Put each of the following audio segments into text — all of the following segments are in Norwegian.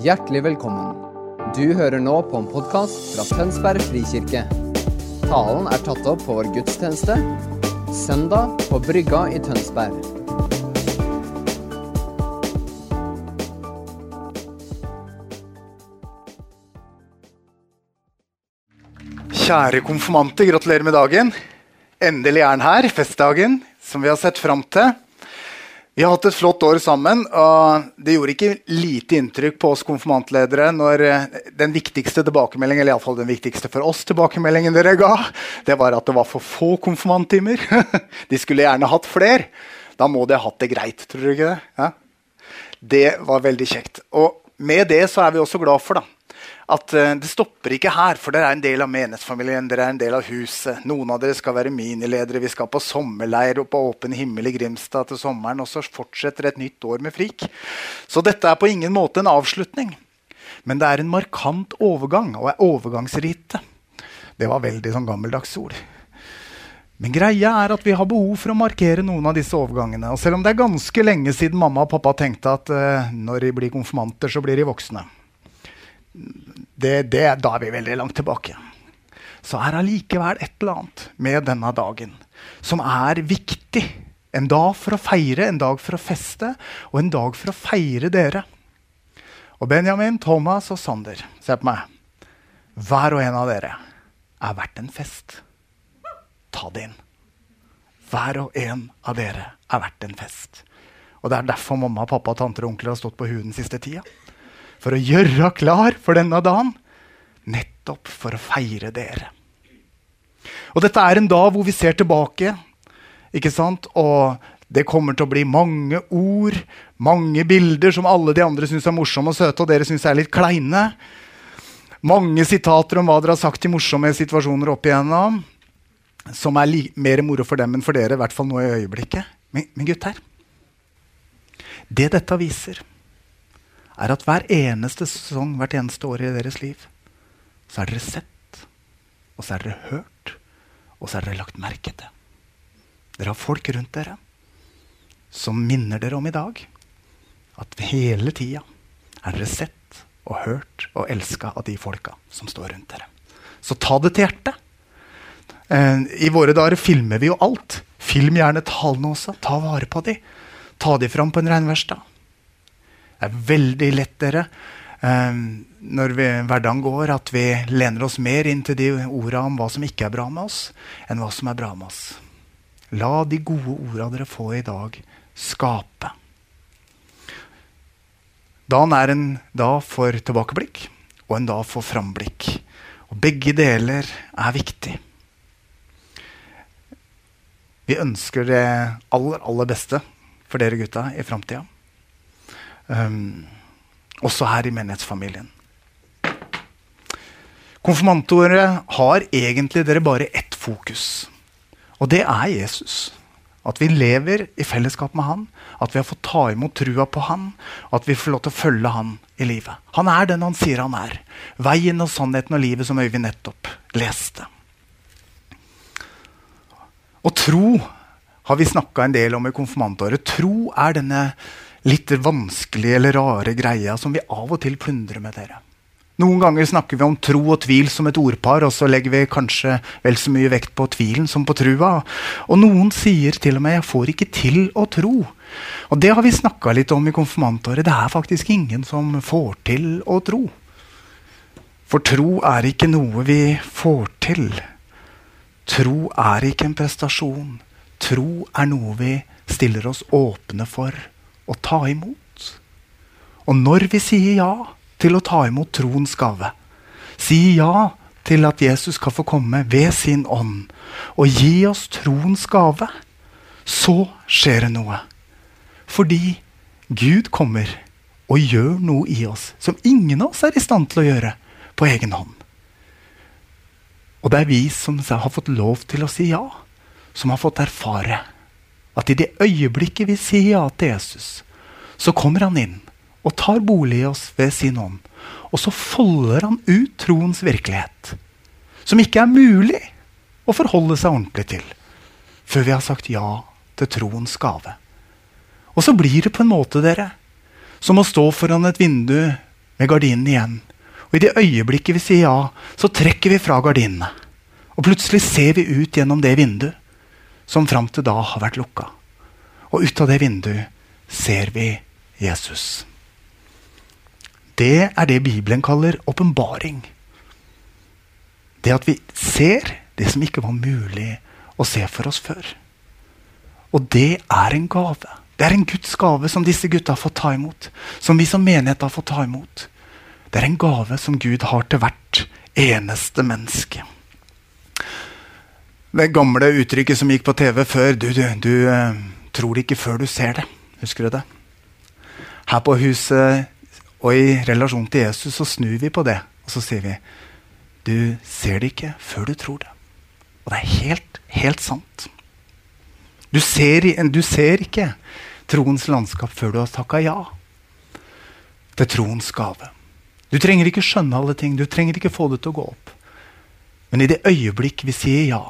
Hjertelig velkommen. Du hører nå på en podkast fra Tønsberg frikirke. Talen er tatt opp på vår gudstjeneste søndag på Brygga i Tønsberg. Kjære konfirmanter, gratulerer med dagen. Endelig er den her, festdagen, som vi har sett fram til. Vi har hatt et flott år sammen, og det gjorde ikke lite inntrykk på oss konfirmantledere når eh, den viktigste tilbakemeldingen, eller iallfall den viktigste for oss tilbakemeldingen dere ga, det var at det var for få konfirmanttimer. De skulle gjerne hatt flere. Da må de ha hatt det greit, tror du ikke det? Ja? Det var veldig kjekt. Og med det så er vi også glad for da, at uh, det stopper ikke her, for dere er en del av menighetsfamilien. dere er en del av huset. Noen av dere skal være miniledere. Vi skal på sommerleir og på Åpen himmel i Grimstad til sommeren. Og så fortsetter et nytt år med Frik. Så dette er på ingen måte en avslutning. Men det er en markant overgang, og er overgangsrite. Det var veldig sånn gammeldags ord. Men greia er at vi har behov for å markere noen av disse overgangene. Og selv om det er ganske lenge siden mamma og pappa tenkte at uh, når de blir konfirmanter, så blir de voksne det, det, da er vi veldig langt tilbake. Så er allikevel et eller annet med denne dagen som er viktig. En dag for å feire, en dag for å feste, og en dag for å feire dere. Og Benjamin, Thomas og Sander, se på meg. Hver og en av dere er verdt en fest. Ta det inn. Hver og en av dere er verdt en fest. Og Det er derfor mamma, pappa, tanter og onkler har stått på huet den siste tida for å gjøre klar for denne dagen. Nettopp for å feire dere. Og dette er en dag hvor vi ser tilbake. ikke sant? Og det kommer til å bli mange ord, mange bilder som alle de andre syns er morsomme og søte, og dere syns er litt kleine. Mange sitater om hva dere har sagt i morsomme situasjoner opp igjennom. Som er mer moro for dem enn for dere, i hvert fall nå i øyeblikket. Men, men gutter, det dette viser, er at hver eneste sesong, hvert eneste år i deres liv, så er dere sett, og så er dere hørt, og så er dere lagt merke til. Dere har folk rundt dere som minner dere om i dag at hele tida er dere sett og hørt og elska av de folka som står rundt dere. Så ta det til hjertet. Eh, I våre dager filmer vi jo alt. Film gjerne talene også. Ta vare på de. Ta de fram på en regnverkstad. Det er veldig lett, dere, um, når vi, hverdagen går, at vi lener oss mer inn til de orda om hva som ikke er bra med oss, enn hva som er bra med oss. La de gode orda dere får i dag, skape. Dagen er en dag for tilbakeblikk og en dag for framblikk. Og begge deler er viktig. Vi ønsker det aller, aller beste for dere gutta i framtida. Um, også her i menighetsfamilien. Konfirmantordet har egentlig dere bare ett fokus, og det er Jesus. At vi lever i fellesskap med han, at vi har fått ta imot trua på han, og at vi får lov til å følge han i livet. Han er den han sier han er. Veien og sannheten og livet som Øyvind nettopp leste. Og tro har vi snakka en del om i konfirmantåret. Tro er denne litt vanskelige eller rare greia som vi av og til plundrer med dere. Noen ganger snakker vi om tro og tvil som et ordpar, og så legger vi kanskje vel så mye vekt på tvilen som på trua. Og noen sier til og med 'jeg får ikke til å tro'. Og det har vi snakka litt om i konfirmantåret. Det er faktisk ingen som får til å tro. For tro er ikke noe vi får til. Tro er ikke en prestasjon. Tro er noe vi stiller oss åpne for å ta imot. Og når vi sier ja til å ta imot troens gave, sier ja til at Jesus skal få komme ved sin ånd og gi oss troens gave, så skjer det noe. Fordi Gud kommer og gjør noe i oss som ingen av oss er i stand til å gjøre på egen hånd. Og det er vi som har fått lov til å si ja, som har fått erfare at i det øyeblikket vi sier ja til Jesus, så kommer han inn og tar bolig i oss ved sin ånd. Og så folder han ut troens virkelighet, som ikke er mulig å forholde seg ordentlig til før vi har sagt ja til troens gave. Og så blir det på en måte, dere, som å stå foran et vindu med gardinen igjen. Og i det øyeblikket vi sier ja, så trekker vi fra gardinene. Og plutselig ser vi ut gjennom det vinduet som fram til da har vært lukka. Og ut av det vinduet ser vi Jesus. Det er det Bibelen kaller åpenbaring. Det at vi ser det som ikke var mulig å se for oss før. Og det er en gave. Det er en Guds gave som disse gutta har fått ta imot. Som vi som menighet har fått ta imot. Det er en gave som Gud har til hvert eneste menneske. Det gamle uttrykket som gikk på TV før Du, du, du uh, tror det ikke før du ser det. Husker du det? Her på huset og i relasjon til Jesus så snur vi på det, og så sier vi du ser det ikke før du tror det. Og det er helt, helt sant. Du ser, du ser ikke troens landskap før du har takka ja til troens gave. Du trenger ikke skjønne alle ting, du trenger ikke få det til å gå opp. Men i det øyeblikk vi sier ja,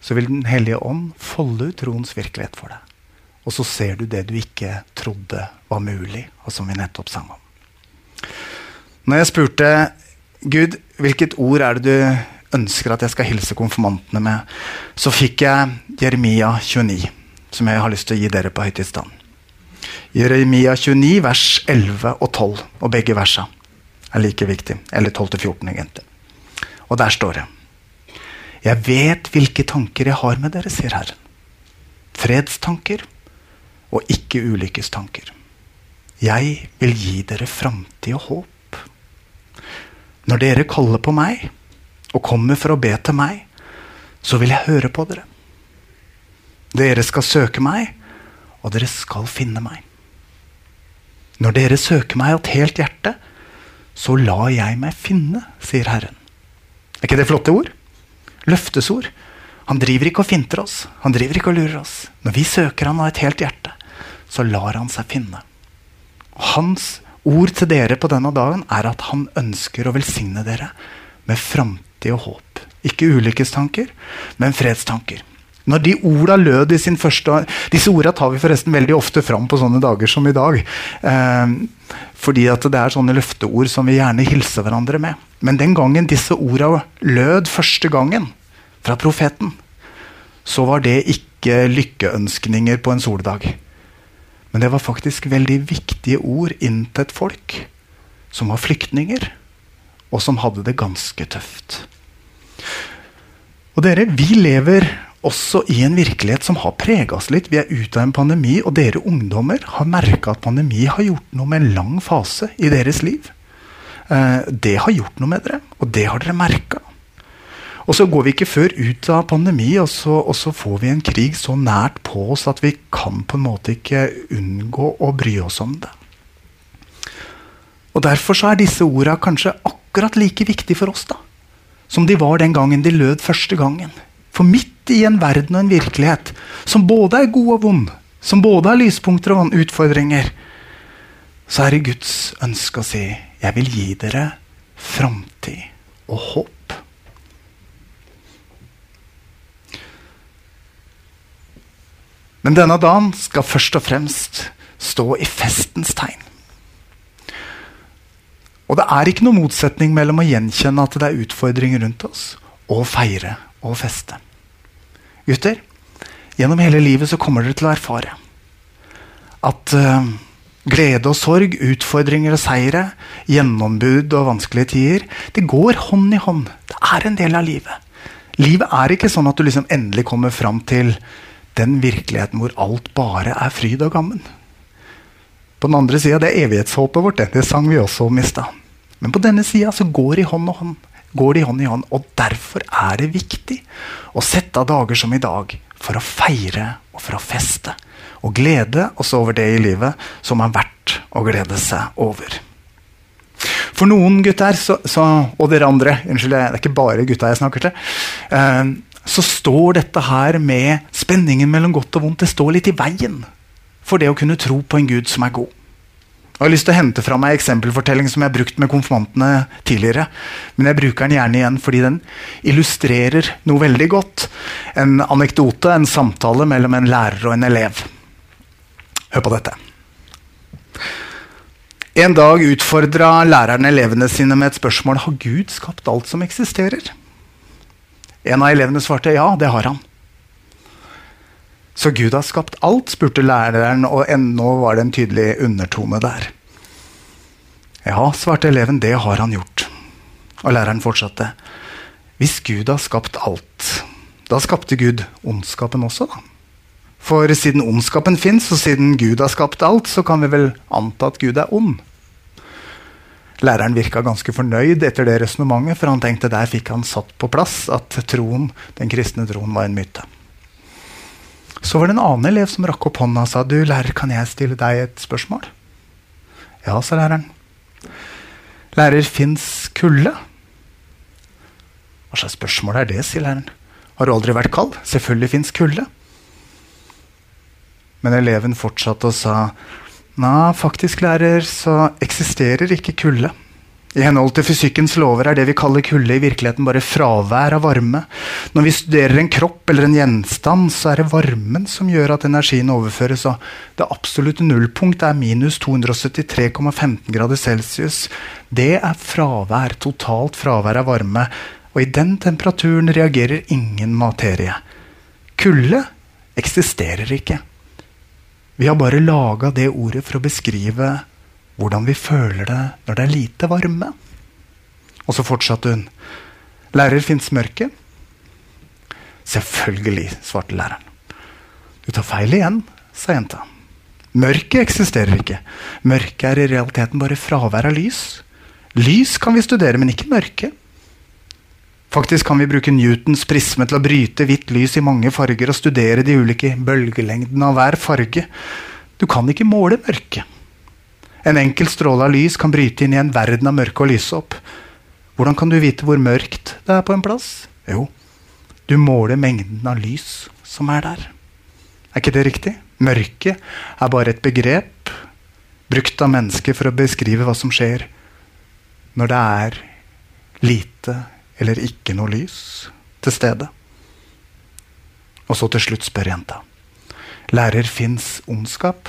så vil Den hellige ånd folde ut troens virkelighet for deg. Og så ser du det du ikke trodde var mulig, og som vi nettopp sang om. Når jeg spurte Gud, hvilket ord er det du ønsker at jeg skal hilse konfirmantene med, så fikk jeg Jeremia 29, som jeg har lyst til å gi dere på høytidsdagen. Jeremia 29, vers 11 og 12, og begge versa er like viktig. Eller 12-14, egentlig. Og der står det Jeg vet hvilke tanker jeg har med dere, sier Herren. Fredstanker og ikke ulykkestanker. Jeg vil gi dere framtid og håp. Når dere kaller på meg og kommer for å be til meg, så vil jeg høre på dere. Dere skal søke meg, og dere skal finne meg. Når dere søker meg av et helt hjerte, så lar jeg meg finne, sier Herren. Er ikke det flotte ord? Løftesord. Han driver ikke og finter oss. Han driver ikke og lurer oss. Når vi søker han av et helt hjerte, så lar han seg finne. Hans ord til dere på denne dagen er at han ønsker å velsigne dere med framtid og håp. Ikke ulykkestanker, men fredstanker. Når de orda lød i sin første Disse orda tar vi forresten veldig ofte fram på sånne dager som i dag. Eh, fordi at det er sånne løfteord som vi gjerne hilser hverandre med. Men den gangen disse orda lød første gangen fra profeten, så var det ikke lykkeønskninger på en soldag. Men det var faktisk veldig viktige ord inn til et folk som var flyktninger, og som hadde det ganske tøft. Og dere, vi lever også i en virkelighet som har prega oss litt. Vi er ute av en pandemi, og dere ungdommer har merka at pandemi har gjort noe med en lang fase i deres liv. Eh, det har gjort noe med dere, og det har dere merka. Og så går vi ikke før ut av pandemi, og så, og så, får vi en krig så nært på oss at vi kan på en måte ikke unngå å bry oss om det. Og Derfor så er disse orda kanskje akkurat like viktige for oss da, som de var den gangen de lød første gangen. For midt i en verden og en virkelighet som både er god og vond, som både har lyspunkter og utfordringer, så er det Guds ønske å si jeg vil gi dere framtid og håp. Men denne dagen skal først og fremst stå i festens tegn. Og det er ikke noen motsetning mellom å gjenkjenne at det er utfordringer rundt oss, og feire og feste. Gutter, gjennom hele livet så kommer dere til å erfare at uh, glede og sorg, utfordringer og seire, gjennombud og vanskelige tider, det går hånd i hånd. Det er en del av livet. Livet er ikke sånn at du liksom endelig kommer fram til den virkeligheten hvor alt bare er fryd og gammen. På den andre sida det er evighetshåpet vårt. Det, det sang vi også om i stad. Men på denne sida går de hånd, hånd, går de hånd i hånd. Og derfor er det viktig å sette av dager som i dag for å feire og for å feste. Og glede oss over det i livet som er verdt å glede seg over. For noen gutter, så, så, og dere andre Unnskyld, det er ikke bare gutta jeg snakker til. Eh, så står dette her med spenningen mellom godt og vondt det står litt i veien for det å kunne tro på en Gud som er god. Jeg har lyst til å hente fra meg eksempelfortelling som jeg har brukt med konfirmantene tidligere. Men jeg bruker den gjerne igjen fordi den illustrerer noe veldig godt. En anekdote, en samtale mellom en lærer og en elev. Hør på dette. En dag utfordra læreren elevene sine med et spørsmål har Gud skapt alt som eksisterer. En av elevene svarte ja, det har han. Så Gud har skapt alt, spurte læreren, og ennå var det en tydelig undertone der. Ja, svarte eleven, det har han gjort. Og læreren fortsatte. Hvis Gud har skapt alt, da skapte Gud ondskapen også, da. For siden ondskapen fins, og siden Gud har skapt alt, så kan vi vel anta at Gud er ond. Læreren virka ganske fornøyd etter det resonnementet, for han tenkte der fikk han satt på plass at troen, den kristne troen var en myte. Så var det en annen elev som rakk opp hånda og sa du, lærer, kan jeg stille deg et spørsmål. Ja, sa læreren. Lærer, fins kulde? Hva slags spørsmål er det, sier læreren. Har du aldri vært kald? Selvfølgelig fins kulde. Men eleven fortsatte og sa Nei, faktisk, lærer, så eksisterer ikke kulde. I henhold til fysikkens lover er det vi kaller kulde, i virkeligheten bare fravær av varme. Når vi studerer en kropp eller en gjenstand, så er det varmen som gjør at energien overføres. Og det absolutte nullpunkt er minus 273,15 grader celsius. Det er fravær, totalt fravær av varme. Og i den temperaturen reagerer ingen materie. Kulde eksisterer ikke. Vi har bare laga det ordet for å beskrive hvordan vi føler det når det er lite varme. Og så fortsatte hun. Lærer, fins mørke? Selvfølgelig, svarte læreren. Du tar feil igjen, sa jenta. Mørket eksisterer ikke. Mørket er i realiteten bare fravær av lys. Lys kan vi studere, men ikke mørke. Faktisk kan vi bruke Newtons prisme til å bryte hvitt lys i mange farger og studere de ulike bølgelengdene av hver farge. Du kan ikke måle mørke. En enkel stråle av lys kan bryte inn i en verden av mørke og lyse opp. Hvordan kan du vite hvor mørkt det er på en plass? Jo, du måler mengden av lys som er der. Er ikke det riktig? Mørke er bare et begrep brukt av mennesker for å beskrive hva som skjer når det er lite eller ikke noe lys til stede. Og så til slutt spør jenta. Lærer, fins ondskap?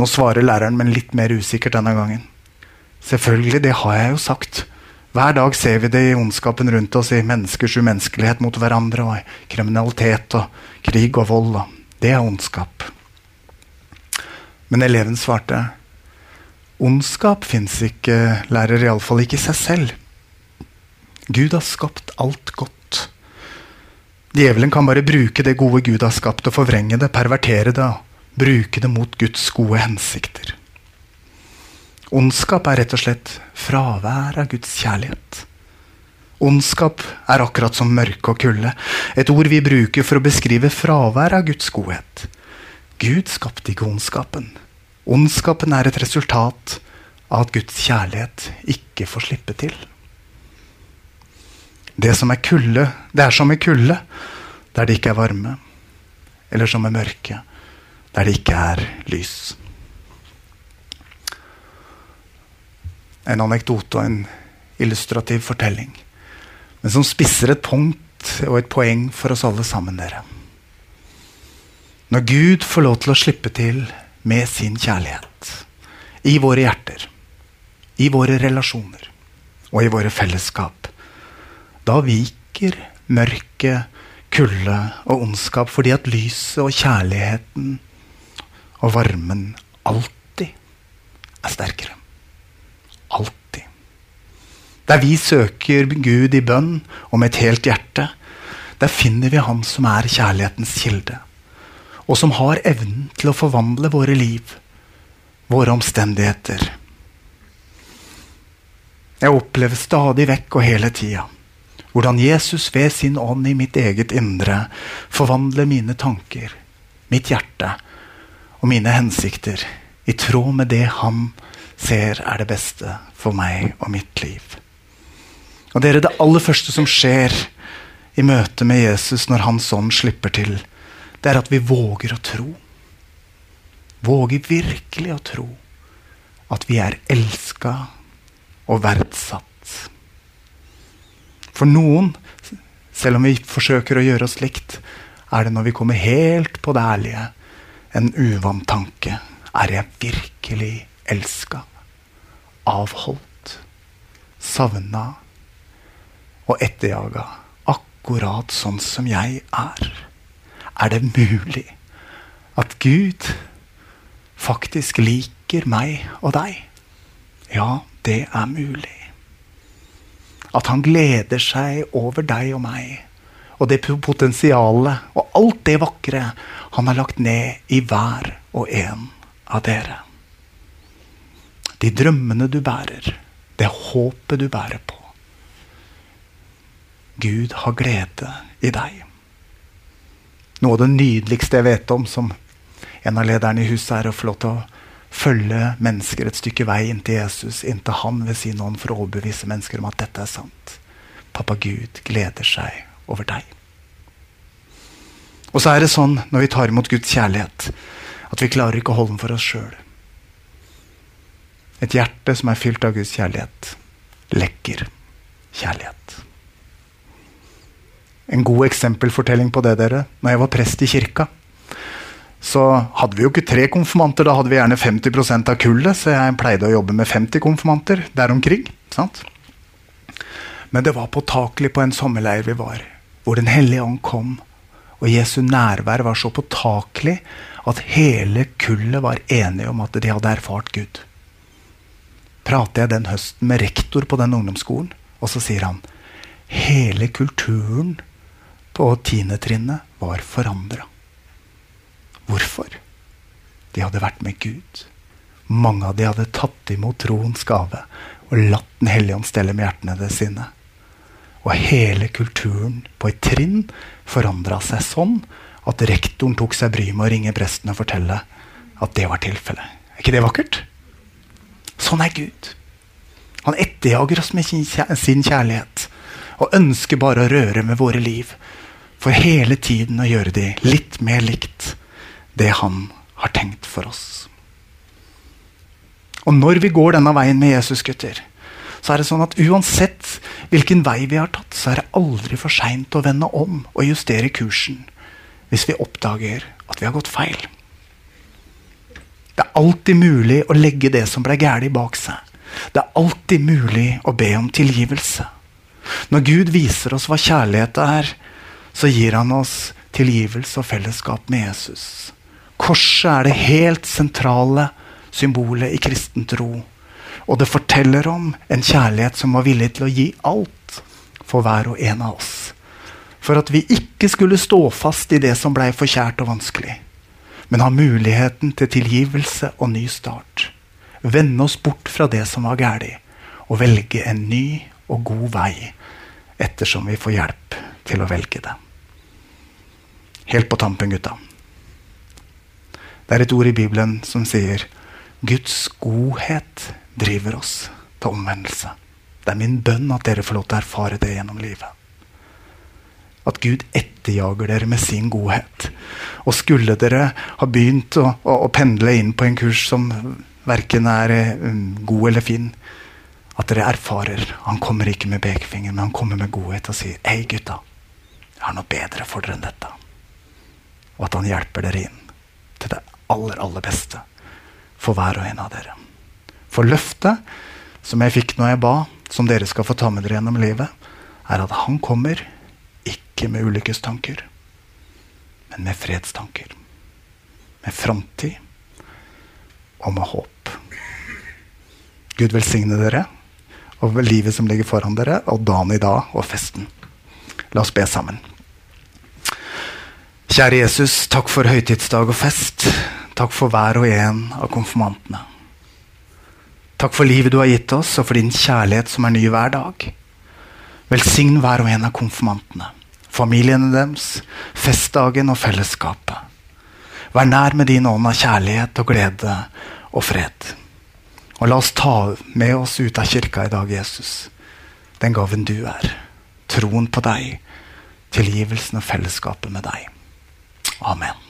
Nå svarer læreren, men litt mer usikkert denne gangen. Selvfølgelig, det har jeg jo sagt. Hver dag ser vi det i ondskapen rundt oss, i menneskers umenneskelighet mot hverandre, og i kriminalitet og krig og vold. Og det er ondskap. Men eleven svarte ondskap fins ikke, lærer, iallfall ikke i seg selv. Gud har skapt alt godt. Djevelen kan bare bruke det gode Gud har skapt, og forvrenge det, pervertere det, bruke det mot Guds gode hensikter. Ondskap er rett og slett fravær av Guds kjærlighet. Ondskap er akkurat som mørke og kulde, et ord vi bruker for å beskrive fravær av Guds godhet. Gud skapte ikke ondskapen. Ondskapen er et resultat av at Guds kjærlighet ikke får slippe til. Det som er kulde, det er som i kulde der det ikke er varme. Eller som i mørke der det ikke er lys. En anekdote og en illustrativ fortelling. Men som spisser et punkt og et poeng for oss alle sammen, dere. Når Gud får lov til å slippe til med sin kjærlighet i våre hjerter, i våre relasjoner og i våre fellesskap, da viker mørket, kulde og ondskap fordi at lyset og kjærligheten og varmen alltid er sterkere. Alltid. Der vi søker Gud i bønn og med et helt hjerte, der finner vi Han som er kjærlighetens kilde, og som har evnen til å forvandle våre liv, våre omstendigheter. Jeg opplever stadig vekk og hele tida hvordan Jesus ved sin ånd i mitt eget indre forvandler mine tanker, mitt hjerte og mine hensikter i tråd med det han ser er det beste for meg og mitt liv. Og dere, Det aller første som skjer i møte med Jesus når Hans ånd slipper til, det er at vi våger å tro. Våger virkelig å tro at vi er elska og verdsatt. For noen, selv om vi forsøker å gjøre oss likt, er det når vi kommer helt på det ærlige, en uvant tanke. Er jeg virkelig elska, avholdt, savna og etterjaga, akkurat sånn som jeg er. Er det mulig at Gud faktisk liker meg og deg? Ja, det er mulig. At han gleder seg over deg og meg og det potensialet og alt det vakre han har lagt ned i hver og en av dere. De drømmene du bærer, det håpet du bærer på. Gud har glede i deg. Noe av det nydeligste jeg vet om som en av lederne i huset, er å få lov til å følge mennesker et stykke vei inntil Jesus, inntil han ved sin ånd for å overbevise mennesker om at dette er sant. Pappa Gud gleder seg over deg. Og så er det sånn når vi tar imot Guds kjærlighet, at vi klarer ikke å holde den for oss sjøl. Et hjerte som er fylt av Guds kjærlighet, lekker kjærlighet. En god eksempelfortelling på det, dere. Når jeg var prest i kirka, så hadde vi jo ikke tre konfirmanter, da hadde vi gjerne 50% av kullet, så jeg pleide å jobbe med 50 konfirmanter der omkring. Sant? Men det var påtakelig på en sommerleir vi var, hvor Den hellige ånd kom. Og Jesu nærvær var så påtakelig at hele kullet var enige om at de hadde erfart Gud. Prater jeg den høsten med rektor på den ungdomsskolen, og så sier han hele kulturen på tiendetrinnet var forandra. Hvorfor? De hadde vært med Gud. Mange av de hadde tatt imot troens gave og latt Den hellige ånd stelle med hjertene sine. Og hele kulturen på et trinn forandra seg sånn at rektoren tok seg bryet med å ringe presten og fortelle at det var tilfellet. Er ikke det vakkert? Sånn er Gud. Han etterjager oss med sin kjærlighet og ønsker bare å røre med våre liv. For hele tiden å gjøre de litt mer likt det han har tenkt for oss. Og når vi går denne veien med Jesus, gutter, så er det sånn at uansett hvilken vei vi har tatt, så er det aldri for seint å vende om og justere kursen hvis vi oppdager at vi har gått feil. Det er alltid mulig å legge det som ble galt, bak seg. Det er alltid mulig å be om tilgivelse. Når Gud viser oss hva kjærlighet er, så gir han oss tilgivelse og fellesskap med Jesus. Korset er det helt sentrale symbolet i kristen tro. Og det forteller om en kjærlighet som var villig til å gi alt for hver og en av oss. For at vi ikke skulle stå fast i det som blei for kjært og vanskelig, men ha muligheten til tilgivelse og ny start. Vende oss bort fra det som var galt, og velge en ny og god vei ettersom vi får hjelp til å velge det. Helt på tampen, gutta. Det er et ord i Bibelen som sier Guds godhet driver oss til omvendelse. Det er min bønn at dere får lov til å erfare det gjennom livet. At Gud etterjager dere med sin godhet. Og skulle dere ha begynt å, å, å pendle inn på en kurs som verken er um, god eller fin, at dere erfarer Han kommer ikke med pekefinger, men han kommer med godhet og sier Hei, gutta. Jeg har noe bedre for dere enn dette. Og at han hjelper dere inn aller, aller beste for hver og en av dere. For løftet som jeg fikk når jeg ba, som dere skal få ta med dere gjennom livet, er at han kommer ikke med ulykkestanker, men med fredstanker. Med framtid og med håp. Gud velsigne dere og livet som ligger foran dere, og dagen i dag og festen. La oss be sammen. Kjære Jesus, takk for høytidsdag og fest. Takk for hver og en av konfirmantene. Takk for livet du har gitt oss, og for din kjærlighet som er ny hver dag. Velsign hver og en av konfirmantene, familiene deres, festdagen og fellesskapet. Vær nær med din ånd av kjærlighet og glede og fred. Og la oss ta med oss ut av kirka i dag, Jesus, den gaven du er. Troen på deg, tilgivelsen og fellesskapet med deg. Amen.